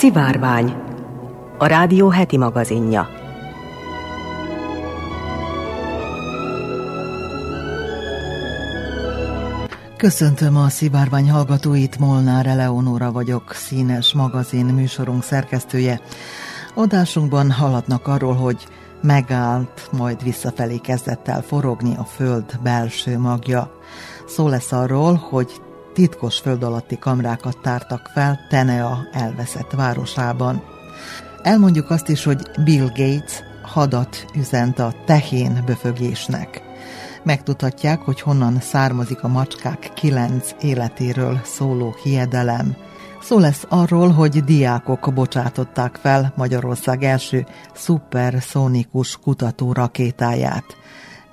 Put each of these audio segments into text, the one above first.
Szivárvány, a rádió heti magazinja. Köszöntöm a Szivárvány hallgatóit, Molnár Eleonóra vagyok, színes magazin műsorunk szerkesztője. Adásunkban hallatnak arról, hogy megállt, majd visszafelé kezdett el forogni a föld belső magja. Szó lesz arról, hogy titkos föld alatti kamrákat tártak fel Tenea elveszett városában. Elmondjuk azt is, hogy Bill Gates hadat üzent a tehén böfögésnek. Megtudhatják, hogy honnan származik a macskák kilenc életéről szóló hiedelem. Szó lesz arról, hogy diákok bocsátották fel Magyarország első szuperszónikus kutató rakétáját.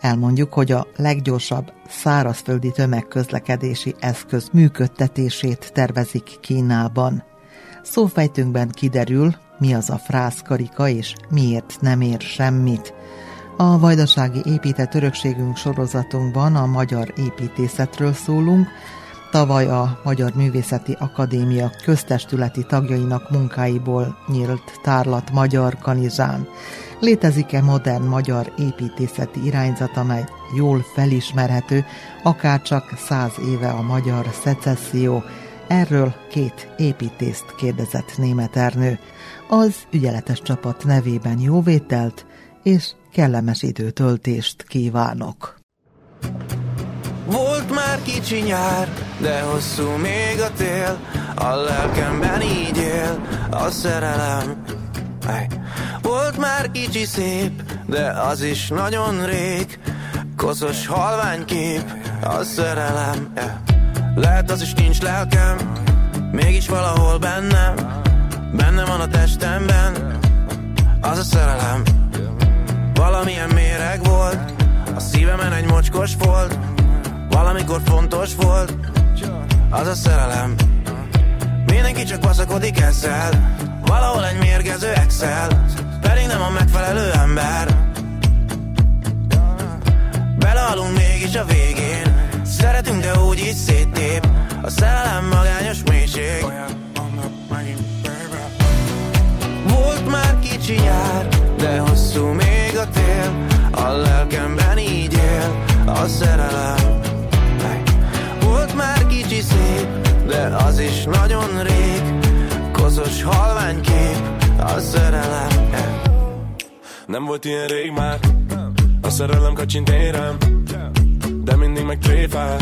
Elmondjuk, hogy a leggyorsabb szárazföldi tömegközlekedési eszköz működtetését tervezik Kínában. Szófejtünkben kiderül, mi az a frászkarika és miért nem ér semmit. A vajdasági épített örökségünk sorozatunkban a magyar építészetről szólunk, Tavaly a Magyar Művészeti Akadémia köztestületi tagjainak munkáiból nyílt tárlat Magyar Kanizsán. Létezik-e modern magyar építészeti irányzat, amely jól felismerhető, akár csak száz éve a magyar szecesszió? Erről két építészt kérdezett német Ernő. Az ügyeletes csapat nevében jóvételt és kellemes időtöltést kívánok. Volt már kicsi nyár, de hosszú még a tél A lelkemben így él a szerelem. Volt már kicsi szép, de az is nagyon rég Koszos halványkép, a szerelem yeah. Lehet az is nincs lelkem, mégis valahol bennem Benne van a testemben, az a szerelem Valamilyen méreg volt, a szívemen egy mocskos volt Valamikor fontos volt, az a szerelem. Mindenki csak baszakodik ezzel. Valahol egy mérgező Excel Pedig nem a megfelelő ember. Belehalunk mégis a végén. Szeretünk, de úgy is széttép. A szerelem magányos mélység. Volt már kicsi nyár De hosszú még a tél. A lelkemben így él A szerelem már kicsi szép De az is nagyon rég. Koszos halványkép A szerelem yeah. Nem volt ilyen rég már A szerelem kacsint érem De mindig meg tréfál.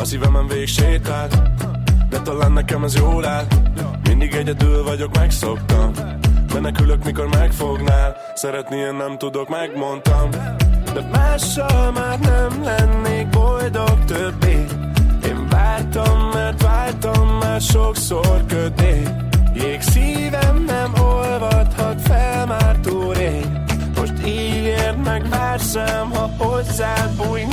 A szívemen végig sétál De talán nekem ez jól áll. Mindig egyedül vagyok, megszoktam. Menekülök, mikor megfognál. Szeretni én nem tudok, megmondtam. De mással már nem lennék boldog többé vártam, mert vártam már sokszor köté. Jég szívem nem olvadhat fel már túl Most ígérd meg vársam, ha hozzád bújnék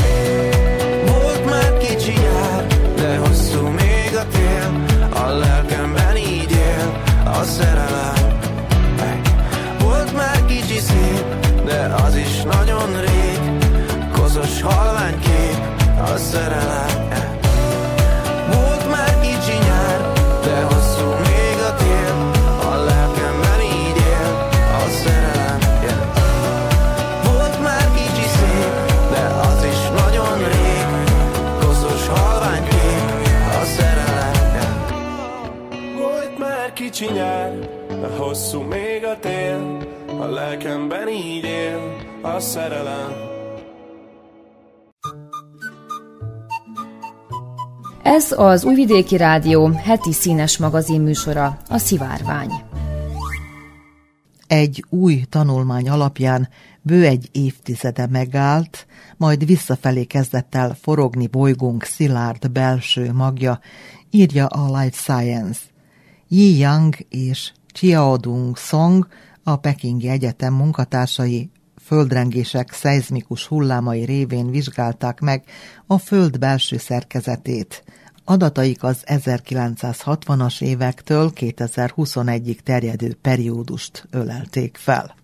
A szerelem Ez az Újvidéki Rádió heti színes magazin műsora, a Szivárvány. Egy új tanulmány alapján bő egy évtizede megállt, majd visszafelé kezdett el forogni bolygónk szilárd belső magja, írja a Life Science. Yi Yang és Chiaodung Song, a Pekingi Egyetem munkatársai földrengések szeizmikus hullámai révén vizsgálták meg a Föld belső szerkezetét. Adataik az 1960-as évektől 2021-ig terjedő periódust ölelték fel.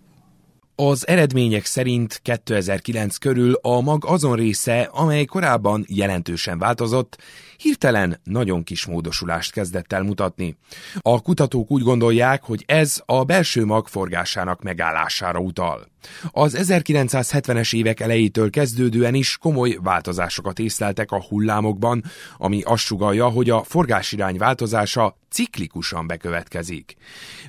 Az eredmények szerint 2009 körül a mag azon része, amely korábban jelentősen változott, hirtelen nagyon kis módosulást kezdett el mutatni. A kutatók úgy gondolják, hogy ez a belső mag forgásának megállására utal. Az 1970-es évek elejétől kezdődően is komoly változásokat észleltek a hullámokban, ami azt sugalja, hogy a forgásirány változása ciklikusan bekövetkezik.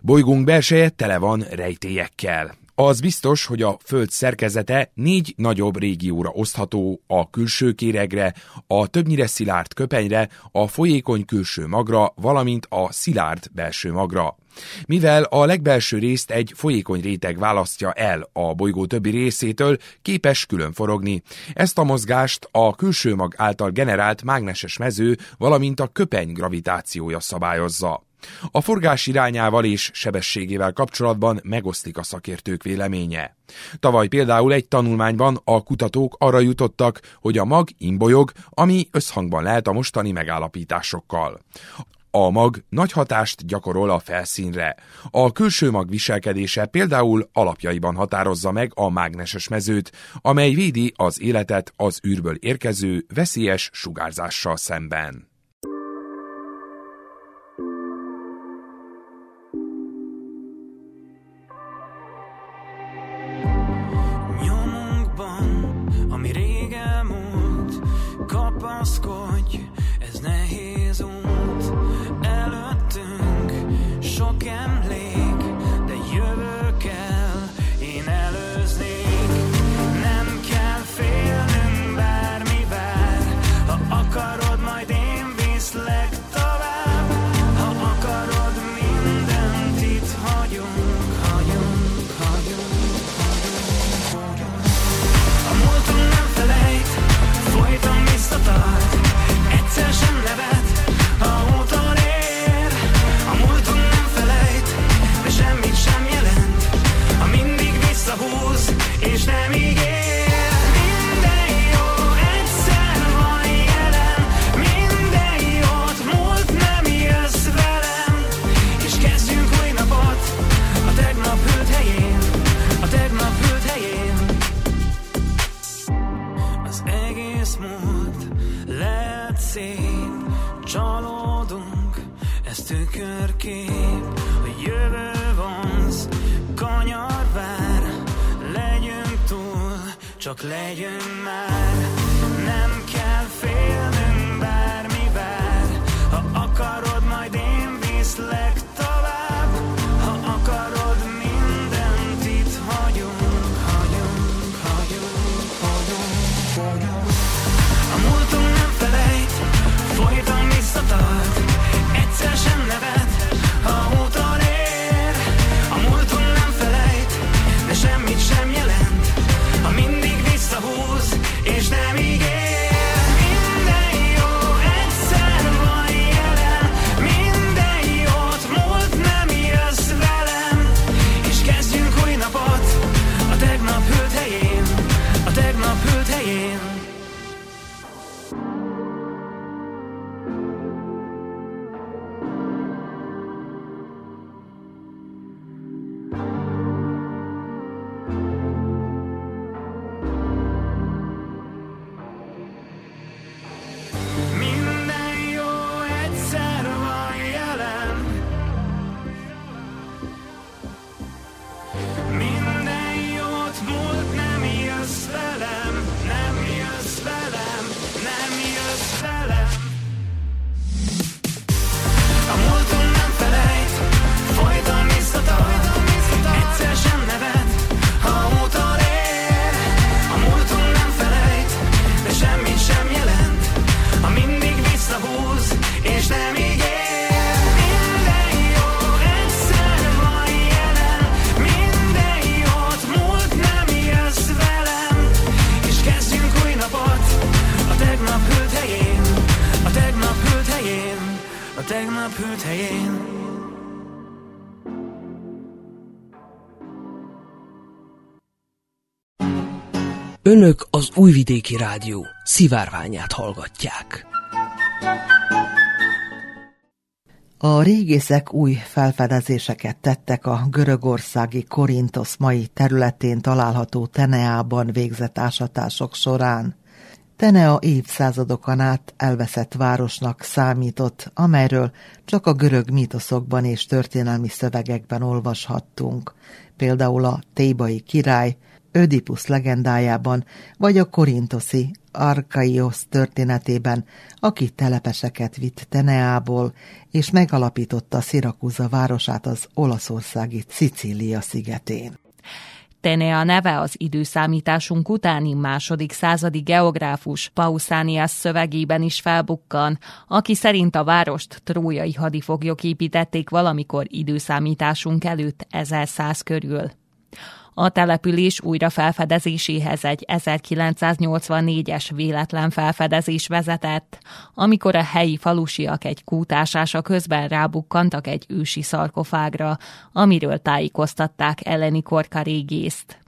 Bolygónk belseje tele van rejtélyekkel. Az biztos, hogy a Föld szerkezete négy nagyobb régióra osztható, a külső kéregre, a többnyire szilárd köpenyre, a folyékony külső magra, valamint a szilárd belső magra. Mivel a legbelső részt egy folyékony réteg választja el a bolygó többi részétől, képes külön forogni. Ezt a mozgást a külső mag által generált mágneses mező, valamint a köpeny gravitációja szabályozza. A forgás irányával és sebességével kapcsolatban megosztik a szakértők véleménye. Tavaly például egy tanulmányban a kutatók arra jutottak, hogy a mag imbolyog, ami összhangban lehet a mostani megállapításokkal. A mag nagy hatást gyakorol a felszínre. A külső mag viselkedése például alapjaiban határozza meg a mágneses mezőt, amely védi az életet az űrből érkező veszélyes sugárzással szemben. Önök Újvidéki Rádió szivárványát hallgatják. A régészek új felfedezéseket tettek a görögországi Korintosz mai területén található Teneában végzett ásatások során. Tenea évszázadokon át elveszett városnak számított, amelyről csak a görög mítoszokban és történelmi szövegekben olvashattunk, például a Tébai király, Ödipusz legendájában, vagy a korintoszi Arkaiosz történetében, aki telepeseket vitt Teneából, és megalapította Szirakuza városát az olaszországi Szicília szigetén. Tenea neve az időszámításunk utáni második századi geográfus Pausanias szövegében is felbukkan, aki szerint a várost trójai hadifoglyok építették valamikor időszámításunk előtt 1100 körül. A település újrafelfedezéséhez egy 1984-es véletlen felfedezés vezetett, amikor a helyi falusiak egy kútásása közben rábukkantak egy ősi szarkofágra, amiről tájékoztatták elleni korka régészt.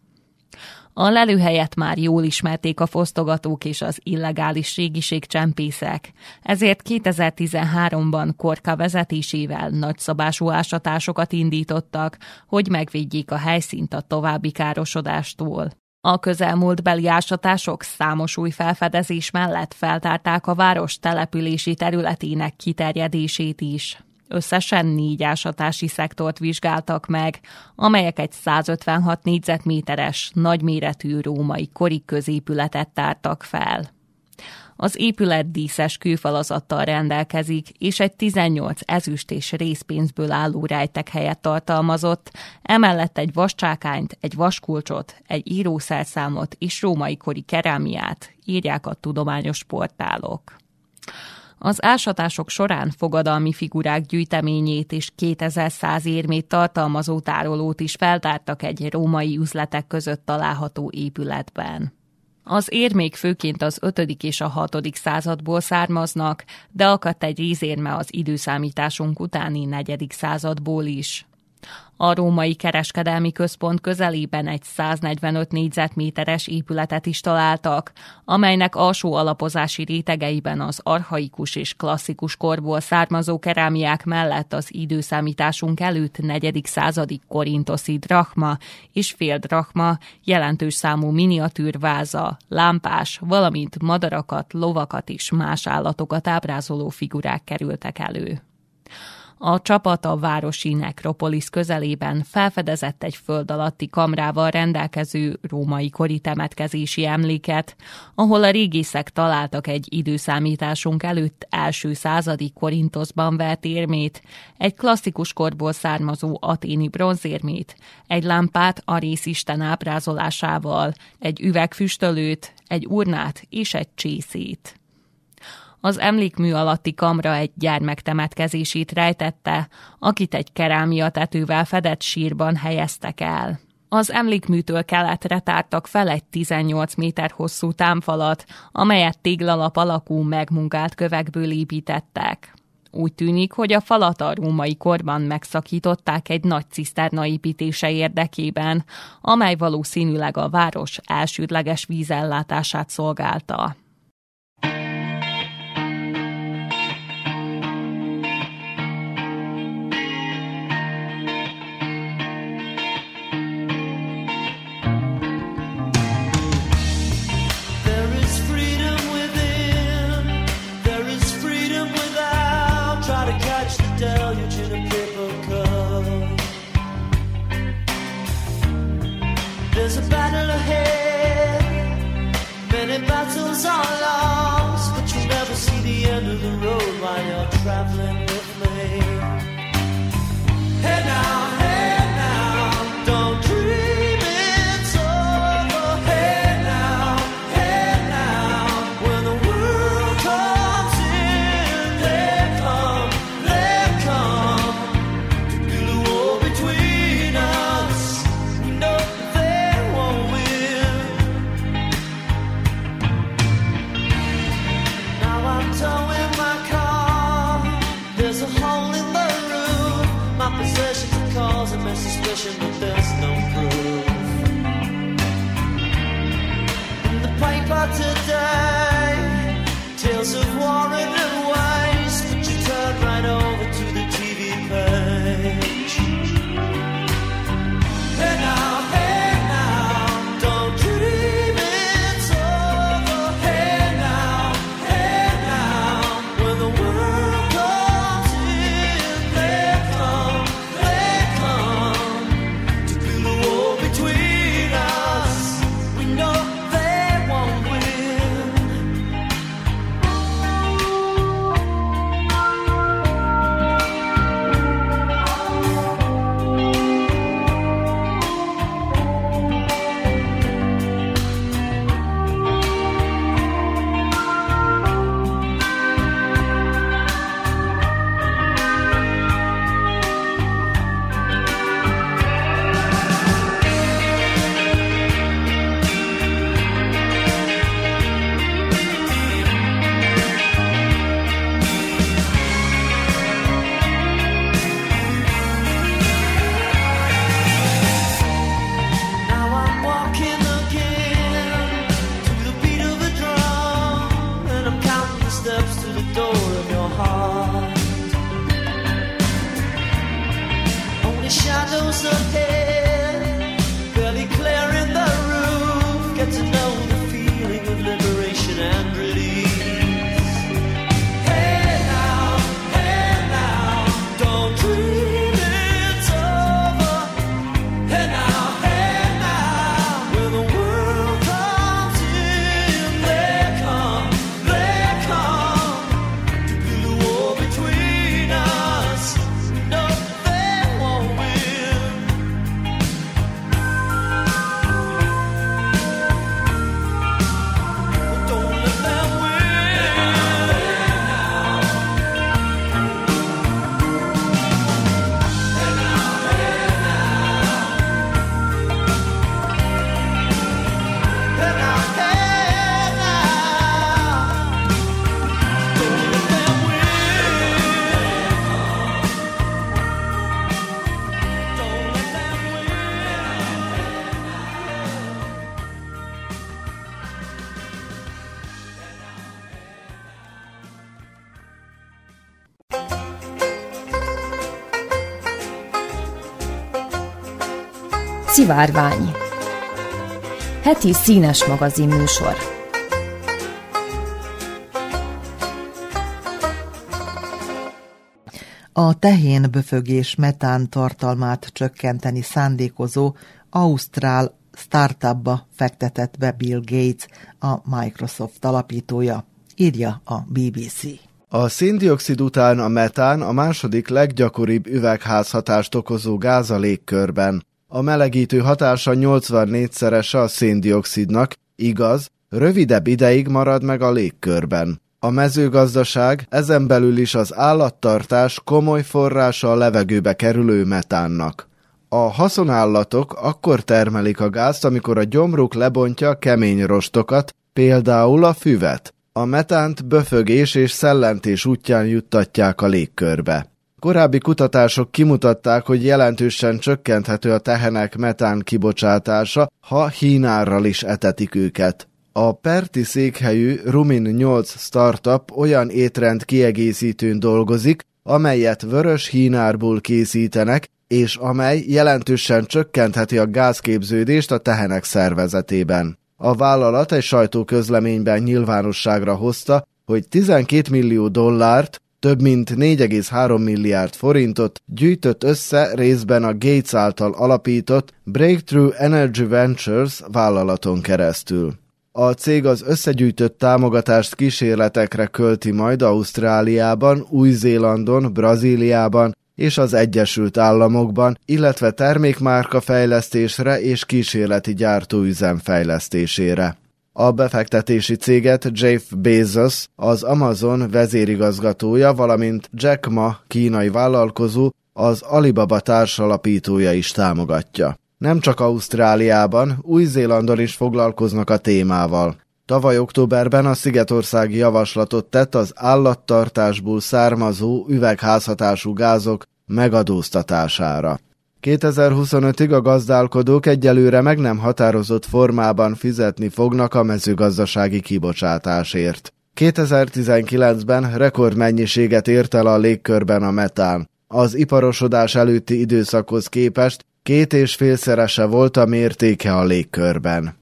A lelőhelyet már jól ismerték a fosztogatók és az illegális régiségcsempészek, ezért 2013-ban Korka vezetésével nagyszabású ásatásokat indítottak, hogy megvédjék a helyszínt a további károsodástól. A közelmúlt beli ásatások számos új felfedezés mellett feltárták a város települési területének kiterjedését is. Összesen négy ásatási szektort vizsgáltak meg, amelyek egy 156 négyzetméteres, nagyméretű római kori középületet tártak fel. Az épület díszes kőfalazattal rendelkezik, és egy 18 ezüst és részpénzből álló rejtek helyet tartalmazott, emellett egy vascsákányt, egy vaskulcsot, egy írószerszámot és római kori kerámiát, írják a tudományos portálok. Az ásatások során fogadalmi figurák gyűjteményét és 2100 érmét tartalmazó tárolót is feltártak egy római üzletek között található épületben. Az érmék főként az 5. és a 6. századból származnak, de akadt egy rízérme az időszámításunk utáni 4. századból is. A római kereskedelmi központ közelében egy 145 négyzetméteres épületet is találtak, amelynek alsó alapozási rétegeiben az arhaikus és klasszikus korból származó kerámiák mellett az időszámításunk előtt 4. századi korintoszi drachma és fél drachma, jelentős számú miniatűrváza, lámpás, valamint madarakat, lovakat és más állatokat ábrázoló figurák kerültek elő. A csapat a városi nekropolis közelében felfedezett egy föld alatti kamrával rendelkező római kori temetkezési emléket, ahol a régészek találtak egy időszámításunk előtt első századi Korintoszban vett érmét, egy klasszikus korból származó aténi bronzérmét, egy lámpát a részisten ábrázolásával, egy üvegfüstölőt, egy urnát és egy csészét. Az emlékmű alatti kamra egy gyermek temetkezését rejtette, akit egy kerámia tetővel fedett sírban helyeztek el. Az emlékműtől keletre tártak fel egy 18 méter hosszú támfalat, amelyet téglalap alakú megmunkált kövekből építettek. Úgy tűnik, hogy a falat a római korban megszakították egy nagy ciszterna építése érdekében, amely valószínűleg a város elsődleges vízellátását szolgálta. Szivárvány Heti színes magazin műsor A tehén böfögés metán tartalmát csökkenteni szándékozó Ausztrál startupba fektetett be Bill Gates, a Microsoft alapítója, írja a BBC. A széndiokszid után a metán a második leggyakoribb üvegházhatást okozó gáz a légkörben. A melegítő hatása 84-szerese a széndiokszidnak, igaz, rövidebb ideig marad meg a légkörben. A mezőgazdaság, ezen belül is az állattartás komoly forrása a levegőbe kerülő metánnak. A haszonállatok akkor termelik a gázt, amikor a gyomruk lebontja a kemény rostokat, például a füvet. A metánt böfögés és szellentés útján juttatják a légkörbe. Korábbi kutatások kimutatták, hogy jelentősen csökkenthető a tehenek metán kibocsátása, ha hínárral is etetik őket. A Perti székhelyű Rumin 8 startup olyan étrend kiegészítőn dolgozik, amelyet vörös hínárból készítenek, és amely jelentősen csökkentheti a gázképződést a tehenek szervezetében. A vállalat egy sajtóközleményben nyilvánosságra hozta, hogy 12 millió dollárt, több mint 4,3 milliárd forintot gyűjtött össze részben a Gates által alapított Breakthrough Energy Ventures vállalaton keresztül. A cég az összegyűjtött támogatást kísérletekre költi majd Ausztráliában, Új-Zélandon, Brazíliában és az Egyesült Államokban, illetve termékmárka fejlesztésre és kísérleti gyártóüzem fejlesztésére. A befektetési céget Jeff Bezos, az Amazon vezérigazgatója, valamint Jack Ma kínai vállalkozó, az Alibaba társalapítója is támogatja. Nem csak Ausztráliában, Új-Zélandon is foglalkoznak a témával. Tavaly októberben a Szigetország javaslatot tett az állattartásból származó üvegházhatású gázok megadóztatására. 2025-ig a gazdálkodók egyelőre meg nem határozott formában fizetni fognak a mezőgazdasági kibocsátásért. 2019-ben rekordmennyiséget ért el a légkörben a metán. Az iparosodás előtti időszakhoz képest két és félszerese volt a mértéke a légkörben.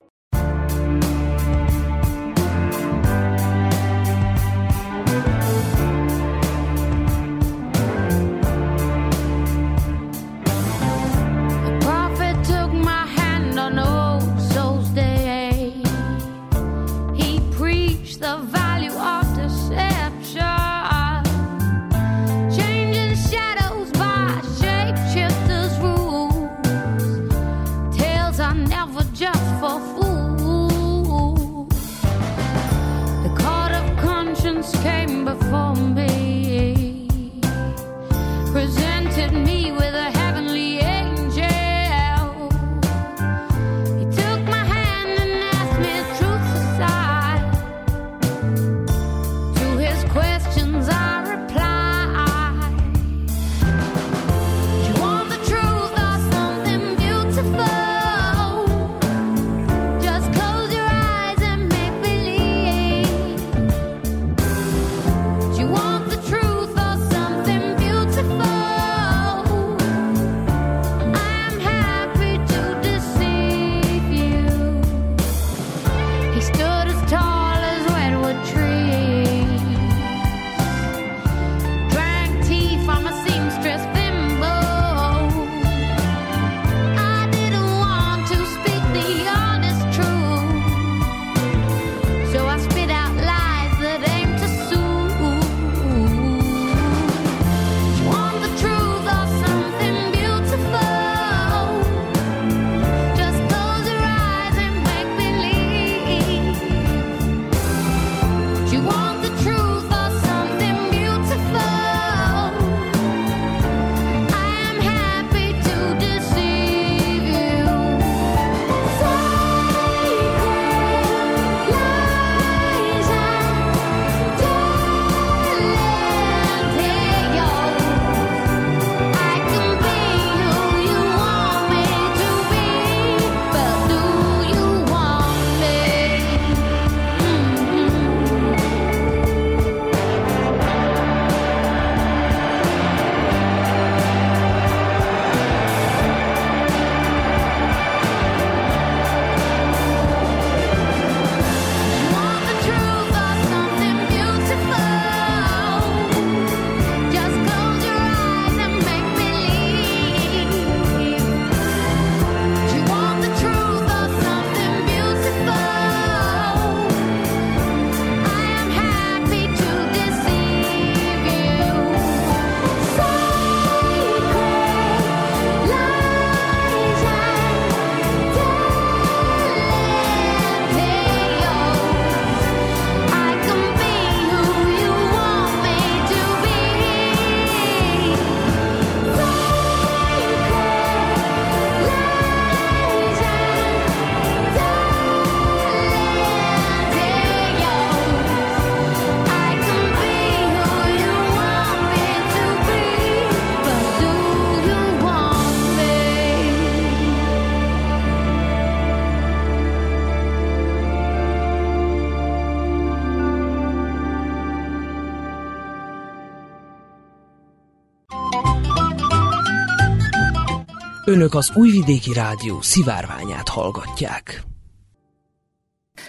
Önök az Újvidéki Rádió szivárványát hallgatják.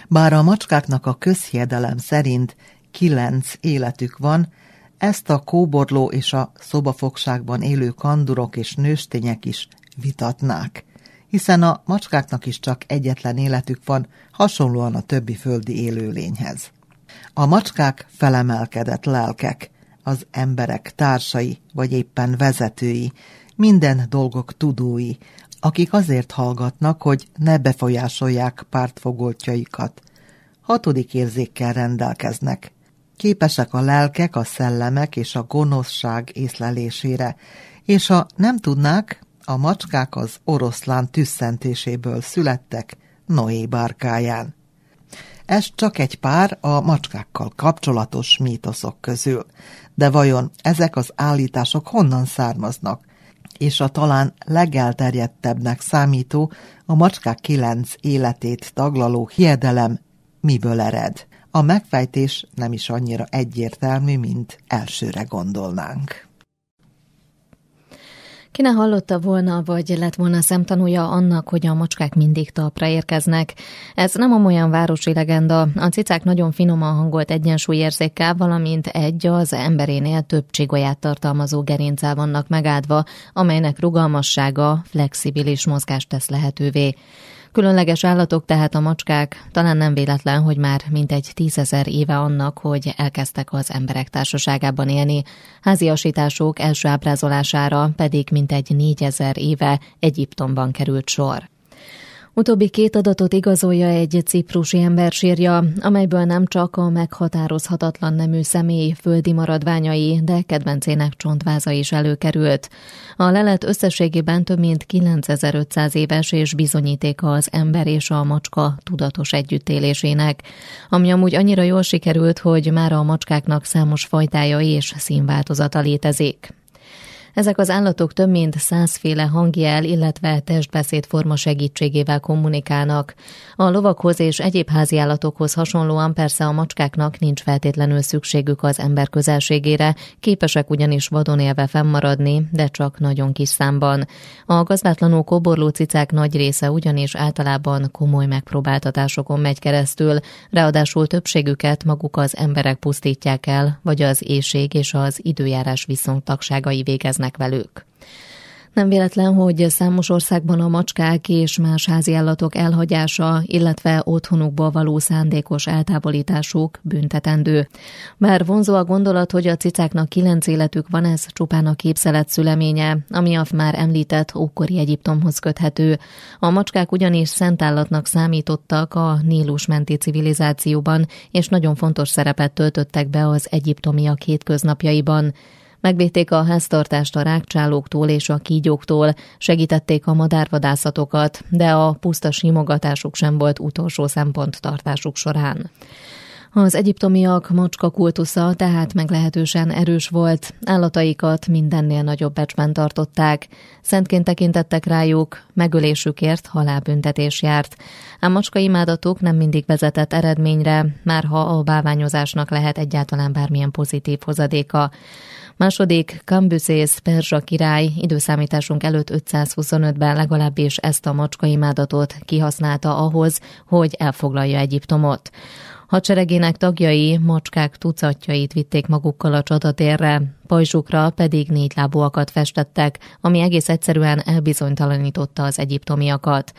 Bár a macskáknak a közhiedelem szerint kilenc életük van, ezt a kóborló és a szobafogságban élő kandurok és nőstények is vitatnák, hiszen a macskáknak is csak egyetlen életük van, hasonlóan a többi földi élőlényhez. A macskák felemelkedett lelkek, az emberek társai vagy éppen vezetői, minden dolgok tudói, akik azért hallgatnak, hogy ne befolyásolják pártfogoltjaikat. Hatodik érzékkel rendelkeznek. Képesek a lelkek, a szellemek és a gonoszság észlelésére, és ha nem tudnák, a macskák az oroszlán tüsszentéséből születtek Noé bárkáján. Ez csak egy pár a macskákkal kapcsolatos mítoszok közül. De vajon ezek az állítások honnan származnak? És a talán legelterjedtebbnek számító, a macskák kilenc életét taglaló hiedelem miből ered? A megfejtés nem is annyira egyértelmű, mint elsőre gondolnánk. Ki ne hallotta volna, vagy lett volna szemtanúja annak, hogy a macskák mindig talpra érkeznek. Ez nem olyan városi legenda. A cicák nagyon finoman hangolt egyensúlyérzékkel, valamint egy az emberénél több csigolyát tartalmazó gerincel vannak megáldva, amelynek rugalmassága flexibilis mozgást tesz lehetővé. Különleges állatok tehát a macskák, talán nem véletlen, hogy már mintegy tízezer éve annak, hogy elkezdtek az emberek társaságában élni. Háziasítások első ábrázolására pedig mintegy négyezer éve Egyiptomban került sor. Utóbbi két adatot igazolja egy ciprusi ember amelyből nem csak a meghatározhatatlan nemű személy földi maradványai, de kedvencének csontváza is előkerült. A lelet összességében több mint 9500 éves és bizonyítéka az ember és a macska tudatos együttélésének, ami amúgy annyira jól sikerült, hogy már a macskáknak számos fajtája és színváltozata létezik. Ezek az állatok több mint százféle hangjel, illetve testbeszédforma segítségével kommunikálnak. A lovakhoz és egyéb házi állatokhoz hasonlóan persze a macskáknak nincs feltétlenül szükségük az ember közelségére, képesek ugyanis vadon élve fennmaradni, de csak nagyon kis számban. A gazdátlanul koborló cicák nagy része ugyanis általában komoly megpróbáltatásokon megy keresztül, ráadásul többségüket maguk az emberek pusztítják el, vagy az éjség és az időjárás viszontagságai végeznek élnek velük. Nem véletlen, hogy számos országban a macskák és más házi állatok elhagyása, illetve otthonukba való szándékos eltávolításuk büntetendő. Bár vonzó a gondolat, hogy a cicáknak kilenc életük van, ez csupán a képzelet szüleménye, ami a már említett ókori Egyiptomhoz köthető. A macskák ugyanis szent állatnak számítottak a Nílus menti civilizációban, és nagyon fontos szerepet töltöttek be az egyiptomiak hétköznapjaiban. Megvédték a háztartást a rákcsálóktól és a kígyóktól, segítették a madárvadászatokat, de a puszta simogatásuk sem volt utolsó szempont tartásuk során. Az egyiptomiak macska kultusza tehát meglehetősen erős volt, állataikat mindennél nagyobb becsben tartották, szentként tekintettek rájuk, megölésükért halálbüntetés járt. A macska imádatuk nem mindig vezetett eredményre, már ha a báványozásnak lehet egyáltalán bármilyen pozitív hozadéka. Második Kambuszész perzsa király időszámításunk előtt 525-ben legalábbis ezt a macskaimádatot kihasználta ahhoz, hogy elfoglalja Egyiptomot. Hadseregének tagjai macskák tucatjait vitték magukkal a csatatérre, pajzsukra pedig négy lábúakat festettek, ami egész egyszerűen elbizonytalanította az egyiptomiakat.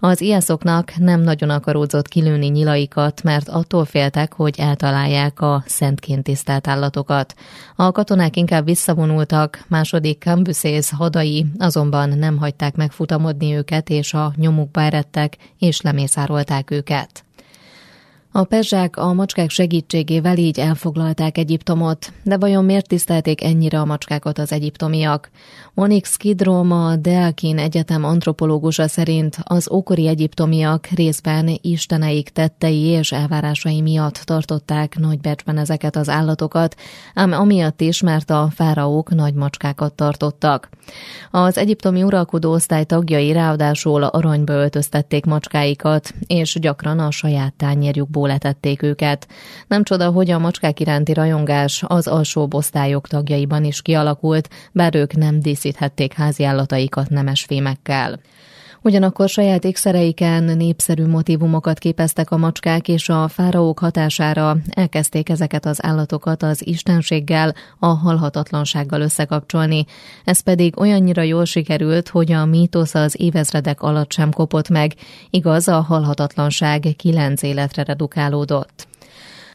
Az iászoknak nem nagyon akaródzott kilőni nyilaikat, mert attól féltek, hogy eltalálják a szentként tisztelt állatokat. A katonák inkább visszavonultak, második Cambusész hadai azonban nem hagyták megfutamodni őket, és a nyomukba eredtek, és lemészárolták őket. A perzsák a macskák segítségével így elfoglalták Egyiptomot, de vajon miért tisztelték ennyire a macskákat az egyiptomiak? Onyx Kidrom, a Deakin Egyetem antropológusa szerint az ókori egyiptomiak részben isteneik tettei és elvárásai miatt tartották nagy becsben ezeket az állatokat, ám amiatt is, mert a fáraók nagy macskákat tartottak. Az egyiptomi uralkodó osztály tagjai ráadásul aranyba öltöztették macskáikat, és gyakran a saját tányérjukból alól etették őket. Nem csoda, hogy a macskák iránti rajongás az alsó osztályok tagjaiban is kialakult, bár ők nem díszíthették háziállataikat nemes fémekkel. Ugyanakkor saját ékszereiken népszerű motivumokat képeztek a macskák, és a fáraók hatására elkezdték ezeket az állatokat az istenséggel, a halhatatlansággal összekapcsolni. Ez pedig olyannyira jól sikerült, hogy a mítosz az évezredek alatt sem kopott meg, igaz, a halhatatlanság kilenc életre redukálódott.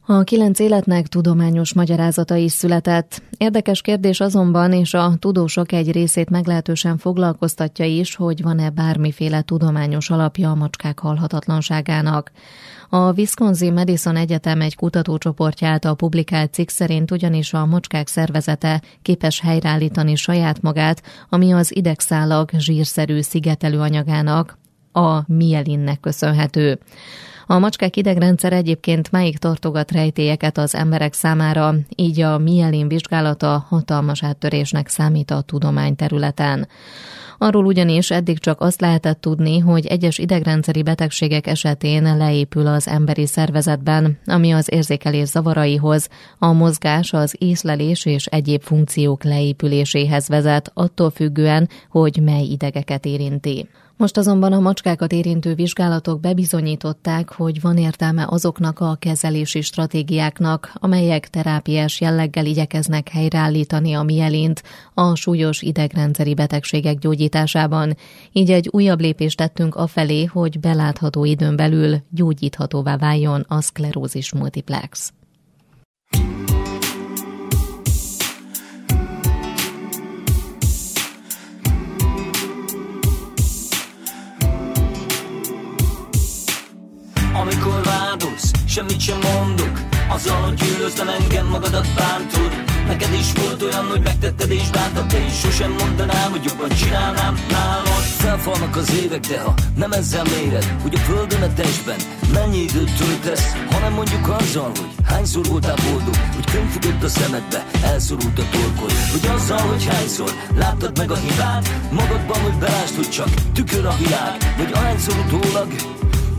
A kilenc életnek tudományos magyarázata is született. Érdekes kérdés azonban, és a tudósok egy részét meglehetősen foglalkoztatja is, hogy van-e bármiféle tudományos alapja a macskák halhatatlanságának. A Wisconsin Madison Egyetem egy kutatócsoportja által publikált cikk szerint ugyanis a macskák szervezete képes helyreállítani saját magát, ami az idegszálak zsírszerű szigetelő anyagának, a mielinnek köszönhető. A macskák idegrendszer egyébként máig tartogat rejtélyeket az emberek számára, így a mielin vizsgálata hatalmas áttörésnek számít a tudomány területen. Arról ugyanis eddig csak azt lehetett tudni, hogy egyes idegrendszeri betegségek esetén leépül az emberi szervezetben, ami az érzékelés zavaraihoz, a mozgás, az észlelés és egyéb funkciók leépüléséhez vezet, attól függően, hogy mely idegeket érinti. Most azonban a macskákat érintő vizsgálatok bebizonyították, hogy van értelme azoknak a kezelési stratégiáknak, amelyek terápiás jelleggel igyekeznek helyreállítani a mielint a súlyos idegrendszeri betegségek gyógyításában. Így egy újabb lépést tettünk afelé, hogy belátható időn belül gyógyíthatóvá váljon a szklerózis multiplex. Amikor vádolsz, semmit sem mondok Azzal, hogy gyűlöztem engem magadat bántod. Neked is volt olyan, hogy megtetted és bántad is sosem mondanám, hogy jobban csinálnám nálad. Felfalnak az évek, de ha nem ezzel méred Hogy a földön a testben mennyi időt töltesz? Hanem mondjuk azzal, hogy hányszor voltál boldog Hogy könyvfogott a szemedbe, elszorult a torkod. Hogy azzal, hogy hányszor láttad meg a hibát Magadban, hogy belásd, hogy csak tükör a világ. Vagy ahányszor utólag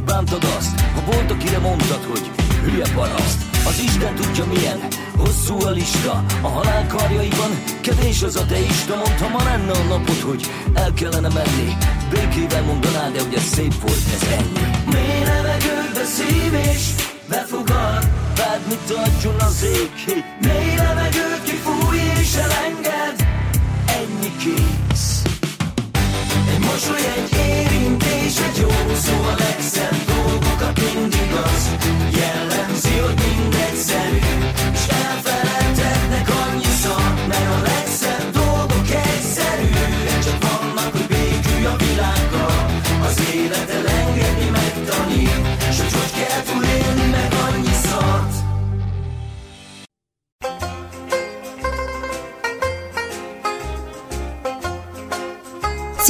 bántad azt, ha volt, akire mondtad, hogy hülye paraszt. Az Isten tudja milyen, hosszú a lista, a halál karjaiban kevés az a teista. Mondta ma lenne a napod, hogy el kellene menni, békével mondanád, de hogy ez szép volt, ez ennyi. Mély levegőbe szív és befogad, bármit adjon az ég. Mély levegőt kifúj és elenged, ennyi kész. Mosoly, egy érintés, egy jó szó a legszebb dolgokat mindig az. Jellemzi, hogy mindegyszerű, és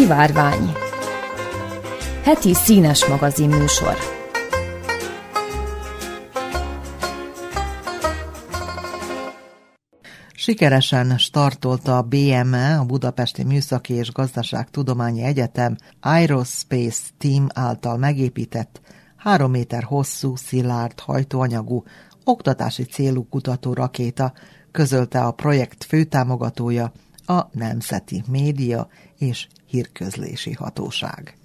Szivárvány. Heti színes magazin műsor. Sikeresen startolta a BME, a Budapesti Műszaki és Gazdaságtudományi Egyetem Aerospace Team által megépített, három méter hosszú, szilárd hajtóanyagú, oktatási célú kutató rakéta, közölte a projekt főtámogatója, a Nemzeti Média és Hírközlési Hatóság.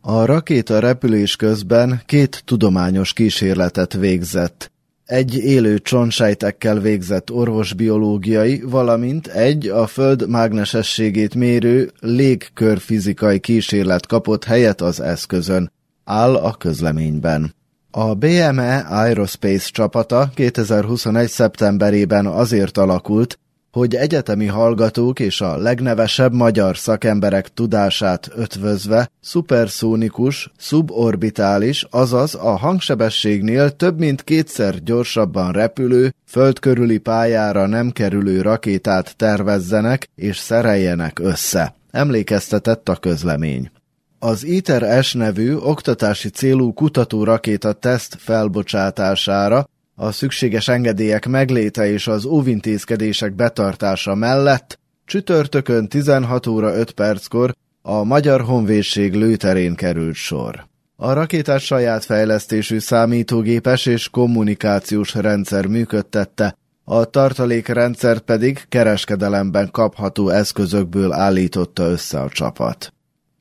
A rakéta repülés közben két tudományos kísérletet végzett. Egy élő csontsejtekkel végzett orvosbiológiai, valamint egy a Föld mágnesességét mérő légkörfizikai kísérlet kapott helyet az eszközön, áll a közleményben. A BME Aerospace csapata 2021. szeptemberében azért alakult, hogy egyetemi hallgatók és a legnevesebb magyar szakemberek tudását ötvözve szuperszónikus, suborbitális, azaz a hangsebességnél több mint kétszer gyorsabban repülő, földkörüli pályára nem kerülő rakétát tervezzenek és szereljenek össze. Emlékeztetett a közlemény. Az ITER-S nevű oktatási célú kutatórakéta teszt felbocsátására a szükséges engedélyek megléte és az óvintézkedések betartása mellett csütörtökön 16 óra 5 perckor a Magyar Honvédség lőterén került sor. A rakétát saját fejlesztésű számítógépes és kommunikációs rendszer működtette, a tartalékrendszert pedig kereskedelemben kapható eszközökből állította össze a csapat.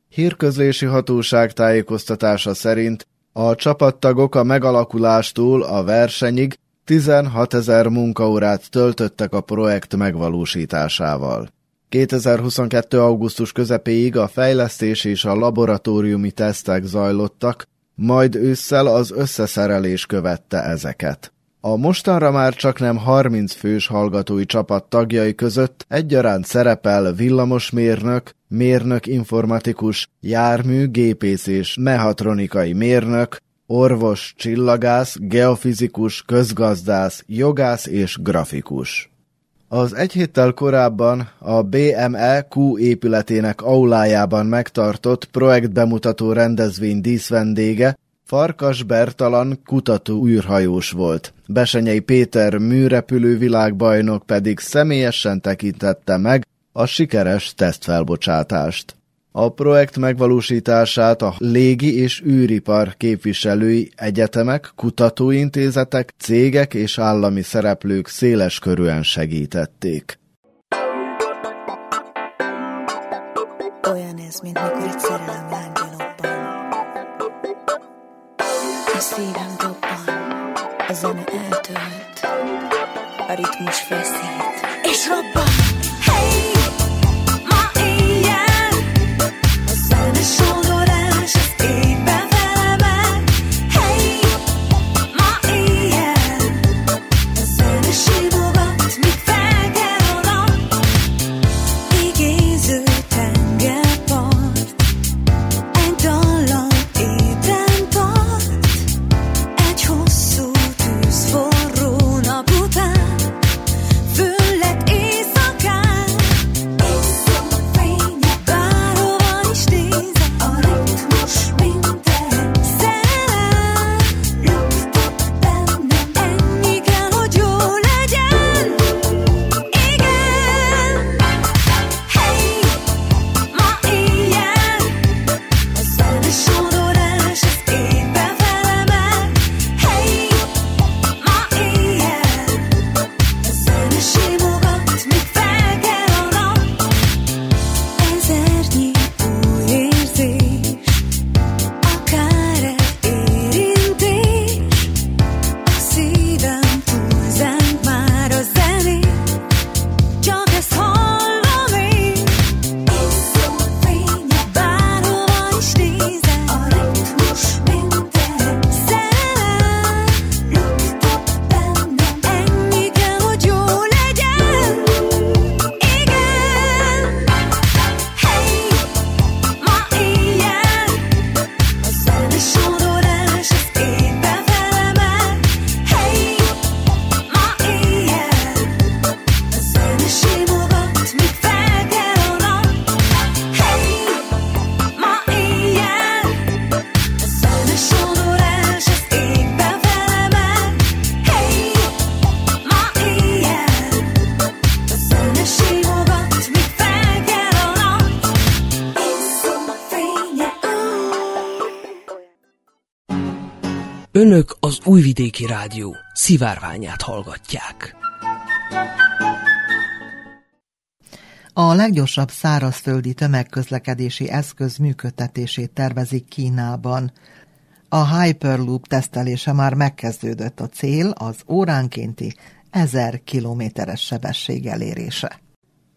Hírközlési hatóság tájékoztatása szerint a csapattagok a megalakulástól a versenyig 16 ezer munkaórát töltöttek a projekt megvalósításával. 2022. augusztus közepéig a fejlesztés és a laboratóriumi tesztek zajlottak, majd ősszel az összeszerelés követte ezeket. A mostanra már csak nem 30 fős hallgatói csapat tagjai között egyaránt szerepel villamosmérnök, mérnök informatikus, jármű, gépész és mehatronikai mérnök, orvos, csillagász, geofizikus, közgazdász, jogász és grafikus. Az egy héttel korábban a BME Q épületének aulájában megtartott projektbemutató rendezvény díszvendége Farkas Bertalan kutató űrhajós volt. Besenyei Péter műrepülő világbajnok pedig személyesen tekintette meg a sikeres tesztfelbocsátást. A projekt megvalósítását a légi és űripar képviselői egyetemek, kutatóintézetek, cégek és állami szereplők széles körűen segítették. Olyan ez, mint mikor egy szerelem lángja szívem dobban, a zene eltölt, a ritmus feszít, és robban. Az Újvidéki Rádió szivárványát hallgatják. A leggyorsabb szárazföldi tömegközlekedési eszköz működtetését tervezik Kínában. A Hyperloop tesztelése már megkezdődött a cél az óránkénti 1000 kilométeres sebesség elérése.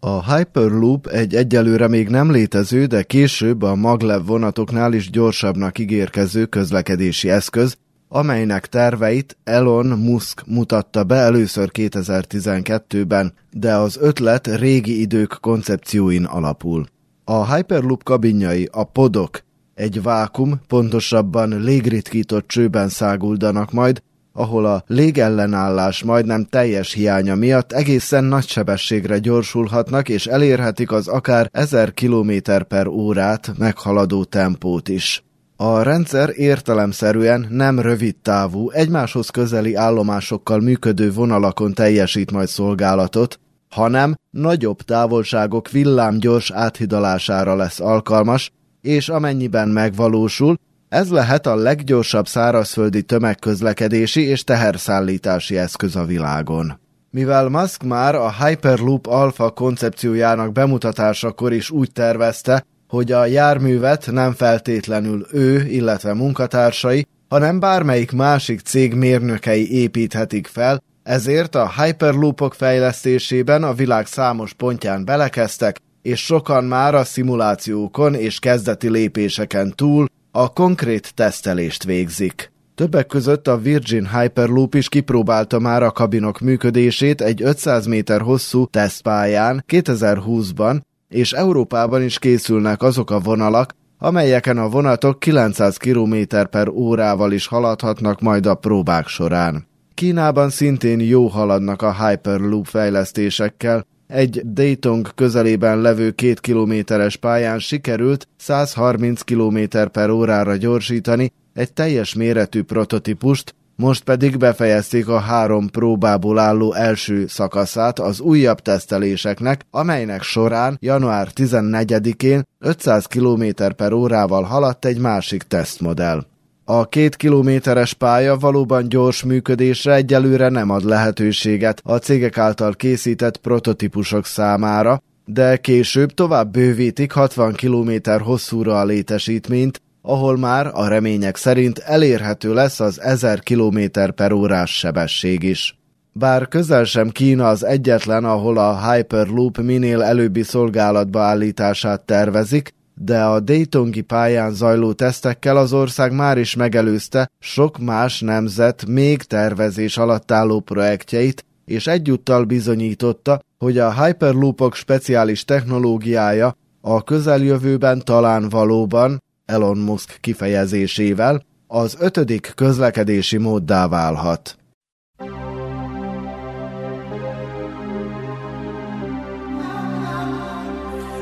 A Hyperloop egy egyelőre még nem létező, de később a maglev vonatoknál is gyorsabbnak ígérkező közlekedési eszköz, amelynek terveit Elon Musk mutatta be először 2012-ben, de az ötlet régi idők koncepcióin alapul. A Hyperloop kabinjai, a podok, egy vákum, pontosabban légritkított csőben száguldanak majd, ahol a légellenállás majdnem teljes hiánya miatt egészen nagy sebességre gyorsulhatnak és elérhetik az akár 1000 km per órát meghaladó tempót is. A rendszer értelemszerűen nem rövid távú, egymáshoz közeli állomásokkal működő vonalakon teljesít majd szolgálatot, hanem nagyobb távolságok villámgyors áthidalására lesz alkalmas, és amennyiben megvalósul, Ez lehet a leggyorsabb szárazföldi tömegközlekedési és teherszállítási eszköz a világon. Mivel Musk már a Hyperloop Alpha koncepciójának bemutatásakor is úgy tervezte, hogy a járművet nem feltétlenül ő, illetve munkatársai, hanem bármelyik másik cég mérnökei építhetik fel, ezért a Hyperloopok fejlesztésében a világ számos pontján belekeztek, és sokan már a szimulációkon és kezdeti lépéseken túl a konkrét tesztelést végzik. Többek között a Virgin Hyperloop is kipróbálta már a kabinok működését egy 500 méter hosszú tesztpályán 2020-ban, és Európában is készülnek azok a vonalak, amelyeken a vonatok 900 km per órával is haladhatnak majd a próbák során. Kínában szintén jó haladnak a Hyperloop fejlesztésekkel, egy Dayton közelében levő két kilométeres pályán sikerült 130 km per órára gyorsítani egy teljes méretű prototípust, most pedig befejezték a három próbából álló első szakaszát az újabb teszteléseknek, amelynek során január 14-én 500 km per órával haladt egy másik tesztmodell. A két kilométeres pálya valóban gyors működésre egyelőre nem ad lehetőséget a cégek által készített prototípusok számára, de később tovább bővítik 60 km hosszúra a létesítményt, ahol már a remények szerint elérhető lesz az 1000 km per órás sebesség is. Bár közel sem Kína az egyetlen, ahol a Hyperloop minél előbbi szolgálatba állítását tervezik, de a Daytongi pályán zajló tesztekkel az ország már is megelőzte sok más nemzet még tervezés alatt álló projektjeit, és egyúttal bizonyította, hogy a Hyperloopok speciális technológiája a közeljövőben talán valóban Elon Musk kifejezésével az ötödik közlekedési móddá válhat.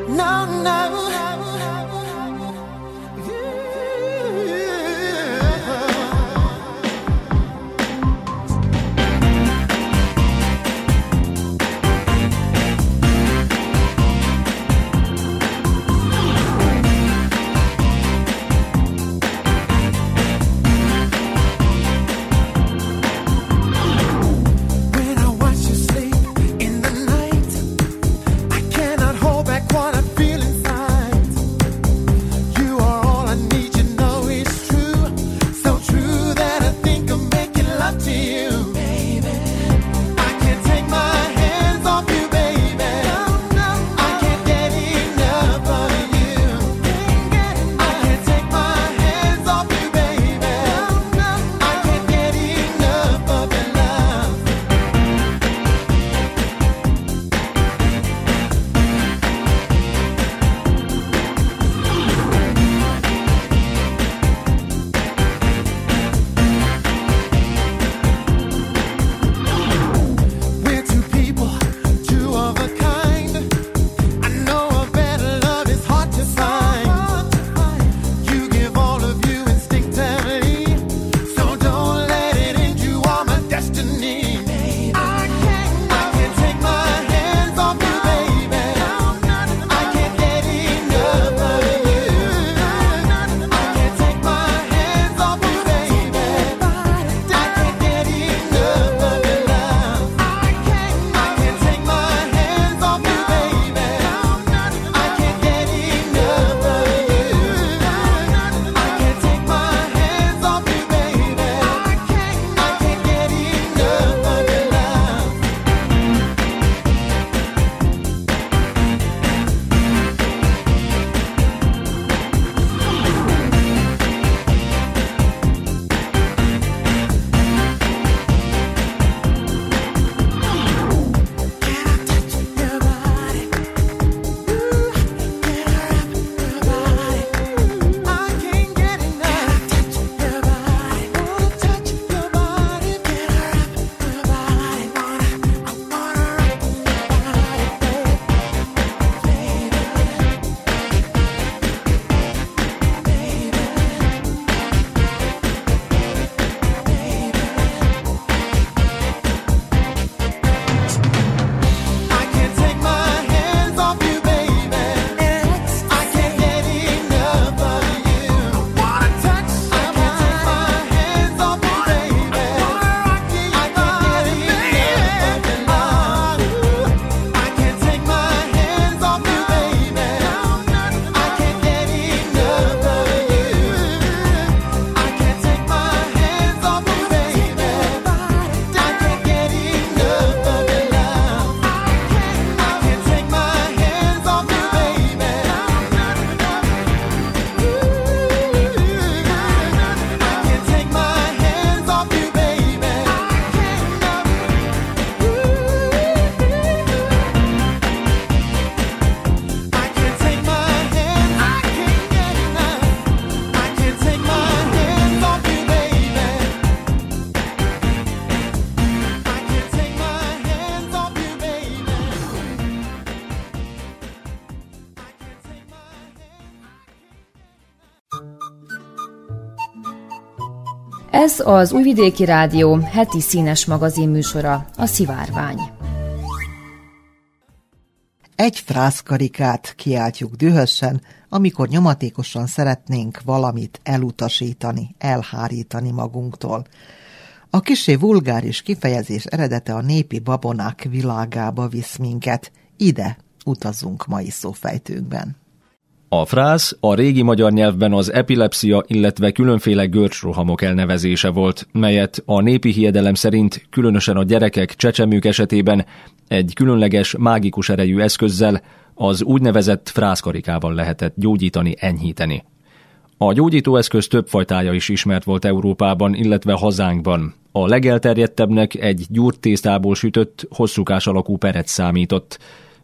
No, no. Ez az Újvidéki Rádió heti színes magazin műsora, a Szivárvány. Egy frászkarikát kiáltjuk dühösen, amikor nyomatékosan szeretnénk valamit elutasítani, elhárítani magunktól. A kisé vulgáris kifejezés eredete a népi babonák világába visz minket. Ide utazunk mai szófejtőkben. A frász a régi magyar nyelvben az epilepsia, illetve különféle görcsrohamok elnevezése volt, melyet a népi hiedelem szerint különösen a gyerekek, csecsemők esetében egy különleges, mágikus erejű eszközzel, az úgynevezett frászkarikával lehetett gyógyítani, enyhíteni. A gyógyítóeszköz több fajtája is ismert volt Európában, illetve hazánkban. A legelterjedtebbnek egy gyúrt tésztából sütött, hosszúkás alakú perec számított,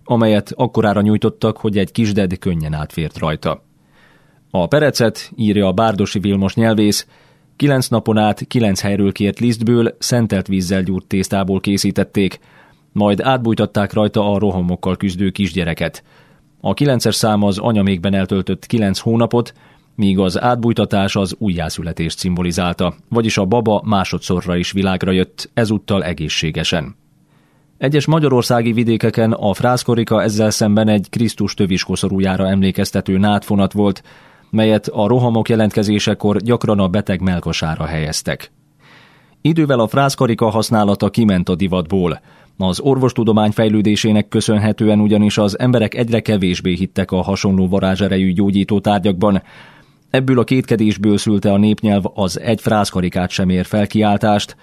amelyet akkorára nyújtottak, hogy egy kisded könnyen átfért rajta. A perecet, írja a Bárdosi Vilmos nyelvész, kilenc napon át kilenc helyről kért lisztből, szentelt vízzel gyúrt tésztából készítették, majd átbújtatták rajta a rohamokkal küzdő kisgyereket. A kilences szám az anyamékben eltöltött kilenc hónapot, míg az átbújtatás az újjászületést szimbolizálta, vagyis a baba másodszorra is világra jött, ezúttal egészségesen. Egyes magyarországi vidékeken a frászkorika ezzel szemben egy Krisztus töviskoszorújára emlékeztető nátfonat volt, melyet a rohamok jelentkezésekor gyakran a beteg melkosára helyeztek. Idővel a frászkarika használata kiment a divatból. Az orvostudomány fejlődésének köszönhetően ugyanis az emberek egyre kevésbé hittek a hasonló varázserejű gyógyító tárgyakban, Ebből a kétkedésből szülte a népnyelv az egy frászkarikát sem ér felkiáltást,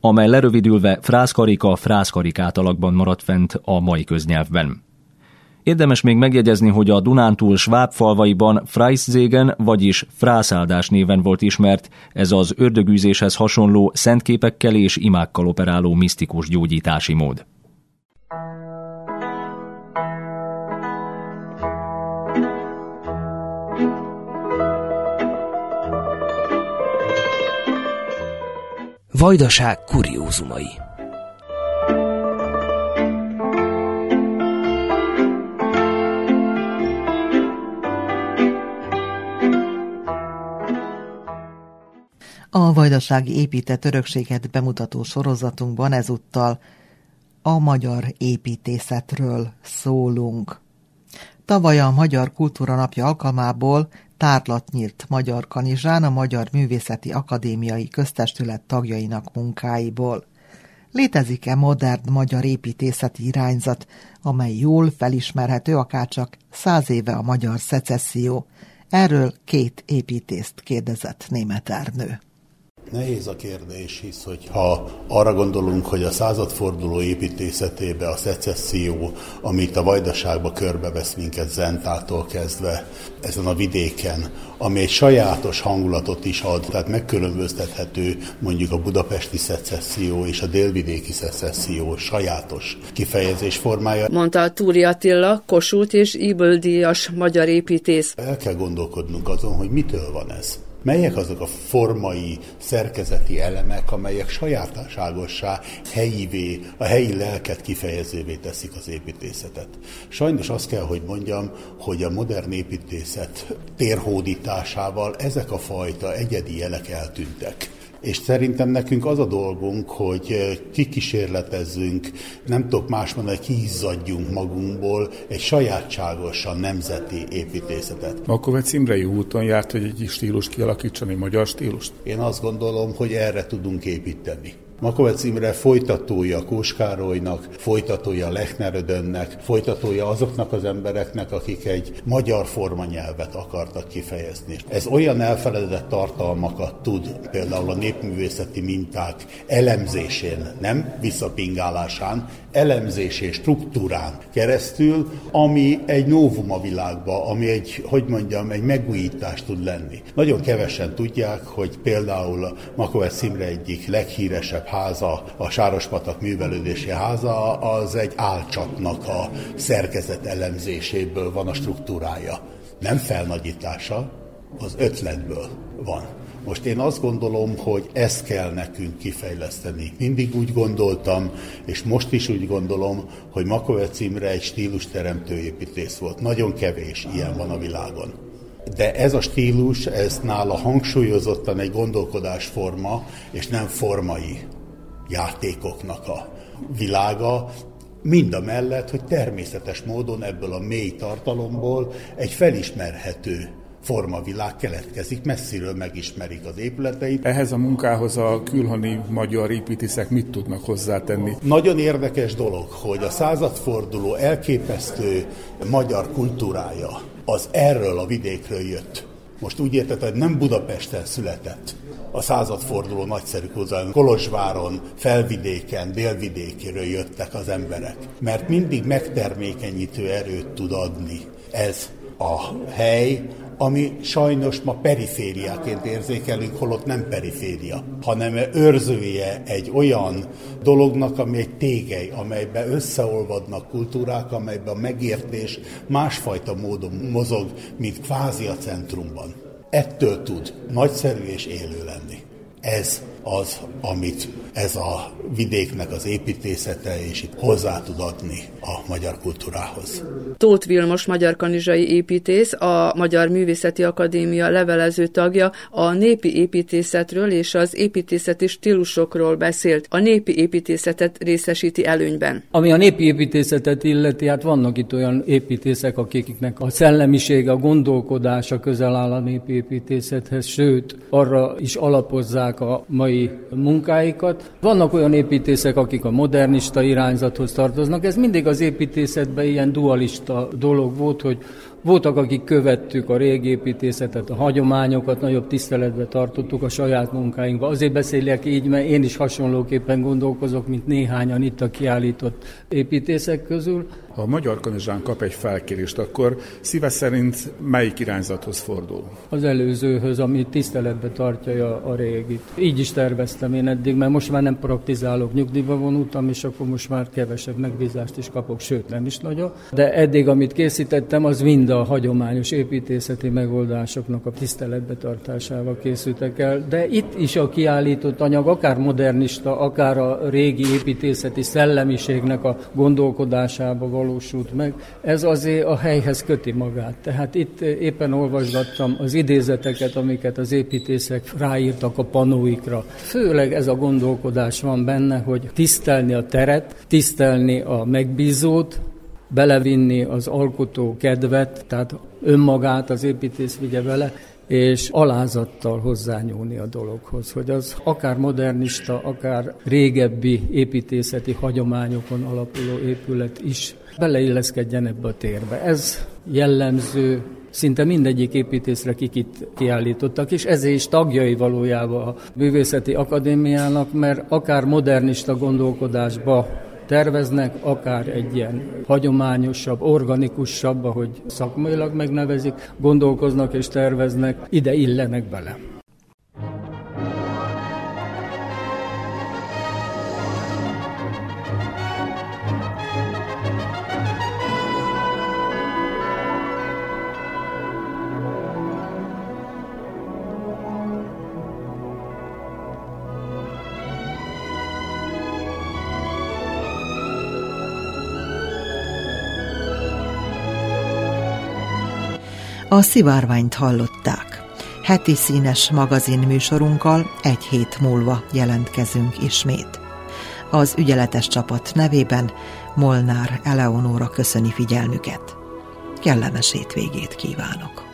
amely lerövidülve frászkarika frászkarikát alakban maradt fent a mai köznyelvben. Érdemes még megjegyezni, hogy a Dunántúl sváb falvaiban Freiszégen, vagyis frászáldás néven volt ismert, ez az ördögűzéshez hasonló szentképekkel és imákkal operáló misztikus gyógyítási mód. Vajdaság kuriózumai A vajdasági épített örökséget bemutató sorozatunkban ezúttal a magyar építészetről szólunk. Tavaly a Magyar Kultúra Napja alkalmából tárlat nyílt Magyar Kanizsán a Magyar Művészeti Akadémiai Köztestület tagjainak munkáiból. Létezik-e modern magyar építészeti irányzat, amely jól felismerhető akárcsak száz éve a magyar szecesszió? Erről két építészt kérdezett német Ernő. Nehéz a kérdés, hisz hogyha arra gondolunk, hogy a századforduló építészetébe a szecesszió, amit a vajdaságba körbevesz minket Zentától kezdve, ezen a vidéken, ami egy sajátos hangulatot is ad, tehát megkülönböztethető mondjuk a budapesti szecesszió és a délvidéki szecesszió sajátos kifejezés formája. Mondta Túri Attila, Kossuth és Iböldíjas magyar építész. El kell gondolkodnunk azon, hogy mitől van ez. Melyek azok a formai, szerkezeti elemek, amelyek sajátságossá, helyivé, a helyi lelket kifejezővé teszik az építészetet. Sajnos azt kell, hogy mondjam, hogy a modern építészet térhódításával ezek a fajta egyedi jelek eltűntek. És szerintem nekünk az a dolgunk, hogy kikísérletezzünk, nem tudok más mondani, hogy kiizzadjunk magunkból egy sajátságosan nemzeti építészetet. Makovec Imrei úton járt, hogy egy stílus kialakítson, egy magyar stílust? Én azt gondolom, hogy erre tudunk építeni. Makovec Imre folytatója Kóskárolynak, folytatója Lechner Ödönnek, folytatója azoknak az embereknek, akik egy magyar formanyelvet akartak kifejezni. Ez olyan elfeledett tartalmakat tud, például a népművészeti minták elemzésén, nem visszapingálásán, elemzés és struktúrán keresztül, ami egy novum a világba, ami egy, hogy mondjam, egy megújítás tud lenni. Nagyon kevesen tudják, hogy például Makovec Imre egyik leghíresebb háza, a Sárospatak művelődési háza, az egy álcsatnak a szerkezet elemzéséből van a struktúrája. Nem felnagyítása, az ötletből van. Most én azt gondolom, hogy ezt kell nekünk kifejleszteni. Mindig úgy gondoltam, és most is úgy gondolom, hogy Makovec Imre egy stílusteremtő építész volt. Nagyon kevés ilyen van a világon. de ez a stílus, ez nála hangsúlyozottan egy gondolkodásforma, és nem formai játékoknak a világa, mind a mellett, hogy természetes módon ebből a mély tartalomból egy felismerhető formavilág keletkezik, messziről megismerik az épületeit. Ehhez a munkához a külhoni magyar építészek mit tudnak hozzátenni? Nagyon érdekes dolog, hogy a századforduló elképesztő magyar kultúrája az erről a vidékről jött. Most úgy érted, hogy nem Budapesten született, a századforduló nagyszerű hozzá. Kolozsváron, Felvidéken, Délvidékéről jöttek az emberek, mert mindig megtermékenyítő erőt tud adni ez a hely, ami sajnos ma perifériáként érzékelünk, holott nem periféria, hanem őrzője egy olyan dolognak, ami egy tégely, amelyben összeolvadnak kultúrák, amelyben a megértés másfajta módon mozog, mint kvázi a centrumban. Ettől tud nagyszerű és élő lenni. Ez az, amit ez a vidéknek az építészete és itt hozzá tud adni a magyar kultúrához. Tóth Vilmos magyar kanizsai építész, a Magyar Művészeti Akadémia levelező tagja a népi építészetről és az építészeti stílusokról beszélt. A népi építészetet részesíti előnyben. Ami a népi építészetet illeti, hát vannak itt olyan építészek, akiknek a szellemisége, a gondolkodása közel áll a népi építészethez, sőt, arra is alapozzák a mai munkáikat. Vannak olyan építészek, akik a modernista irányzathoz tartoznak. Ez mindig az építészetben ilyen dualista dolog volt, hogy voltak, akik követtük a régi építészetet, a hagyományokat, nagyobb tiszteletbe tartottuk a saját munkáinkba. Azért beszélek így, mert én is hasonlóképpen gondolkozok, mint néhányan itt a kiállított építészek közül. Ha a Magyar Kanizsán kap egy felkérést, akkor szíve szerint melyik irányzathoz fordul? Az előzőhöz, ami tiszteletbe tartja a régit. Így is terveztem én eddig, mert most már nem praktizálok, nyugdíjba vonultam, és akkor most már kevesebb megbízást is kapok, sőt nem is nagyon. De eddig, amit készítettem, az mind a hagyományos építészeti megoldásoknak a tiszteletbe tartásával készültek el. De itt is a kiállított anyag, akár modernista, akár a régi építészeti szellemiségnek a gondolkodásába valósult meg, ez azért a helyhez köti magát. Tehát itt éppen olvasgattam az idézeteket, amiket az építészek ráírtak a panóikra. Főleg ez a gondolkodás van benne, hogy tisztelni a teret, tisztelni a megbízót, belevinni az alkotó kedvet, tehát önmagát az építész vigye vele, és alázattal hozzányúlni a dologhoz, hogy az akár modernista, akár régebbi építészeti hagyományokon alapuló épület is beleilleszkedjen ebbe a térbe. Ez jellemző szinte mindegyik építészre, akik itt kiállítottak, és ezért is tagjai valójában a Művészeti Akadémiának, mert akár modernista gondolkodásba terveznek, akár egy ilyen hagyományosabb, organikusabb, ahogy szakmailag megnevezik, gondolkoznak és terveznek, ide illenek bele. A szivárványt hallották. Heti színes magazin műsorunkkal egy hét múlva jelentkezünk ismét. Az ügyeletes csapat nevében Molnár Eleonóra köszöni figyelmüket. Kellemes hétvégét kívánok!